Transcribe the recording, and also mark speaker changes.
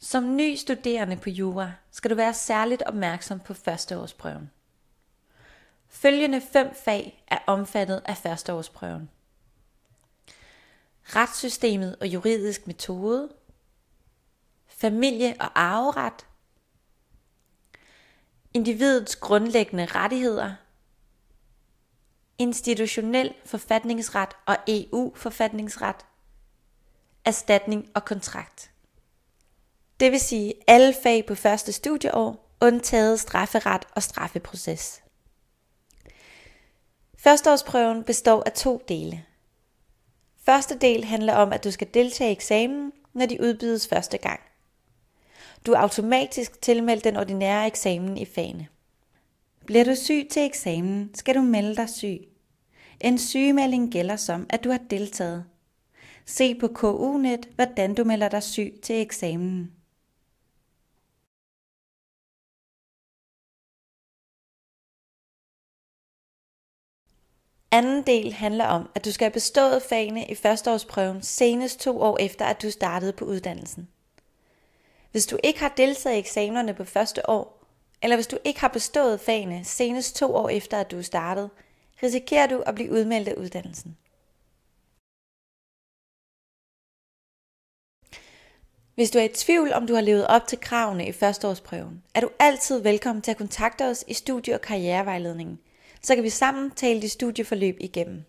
Speaker 1: Som ny studerende på jura skal du være særligt opmærksom på førsteårsprøven. Følgende fem fag er omfattet af førsteårsprøven. Retssystemet og juridisk metode, familie- og arveret, individets grundlæggende rettigheder, institutionel forfatningsret og EU-forfatningsret, erstatning og kontrakt. Det vil sige alle fag på første studieår, undtaget strafferet og straffeproces. Førsteårsprøven består af to dele. Første del handler om, at du skal deltage i eksamen, når de udbydes første gang. Du er automatisk tilmeldt den ordinære eksamen i fagene. Bliver du syg til eksamen, skal du melde dig syg. En sygemelding gælder som, at du har deltaget. Se på KU-net, hvordan du melder dig syg til eksamen. Anden del handler om, at du skal have bestået fagene i førsteårsprøven senest to år efter, at du startede på uddannelsen. Hvis du ikke har deltaget i eksamenerne på første år, eller hvis du ikke har bestået fagene senest to år efter, at du er startet, risikerer du at blive udmeldt af uddannelsen. Hvis du er i tvivl, om du har levet op til kravene i førsteårsprøven, er du altid velkommen til at kontakte os i studie- og karrierevejledningen – så kan vi sammen tale dit studieforløb igennem.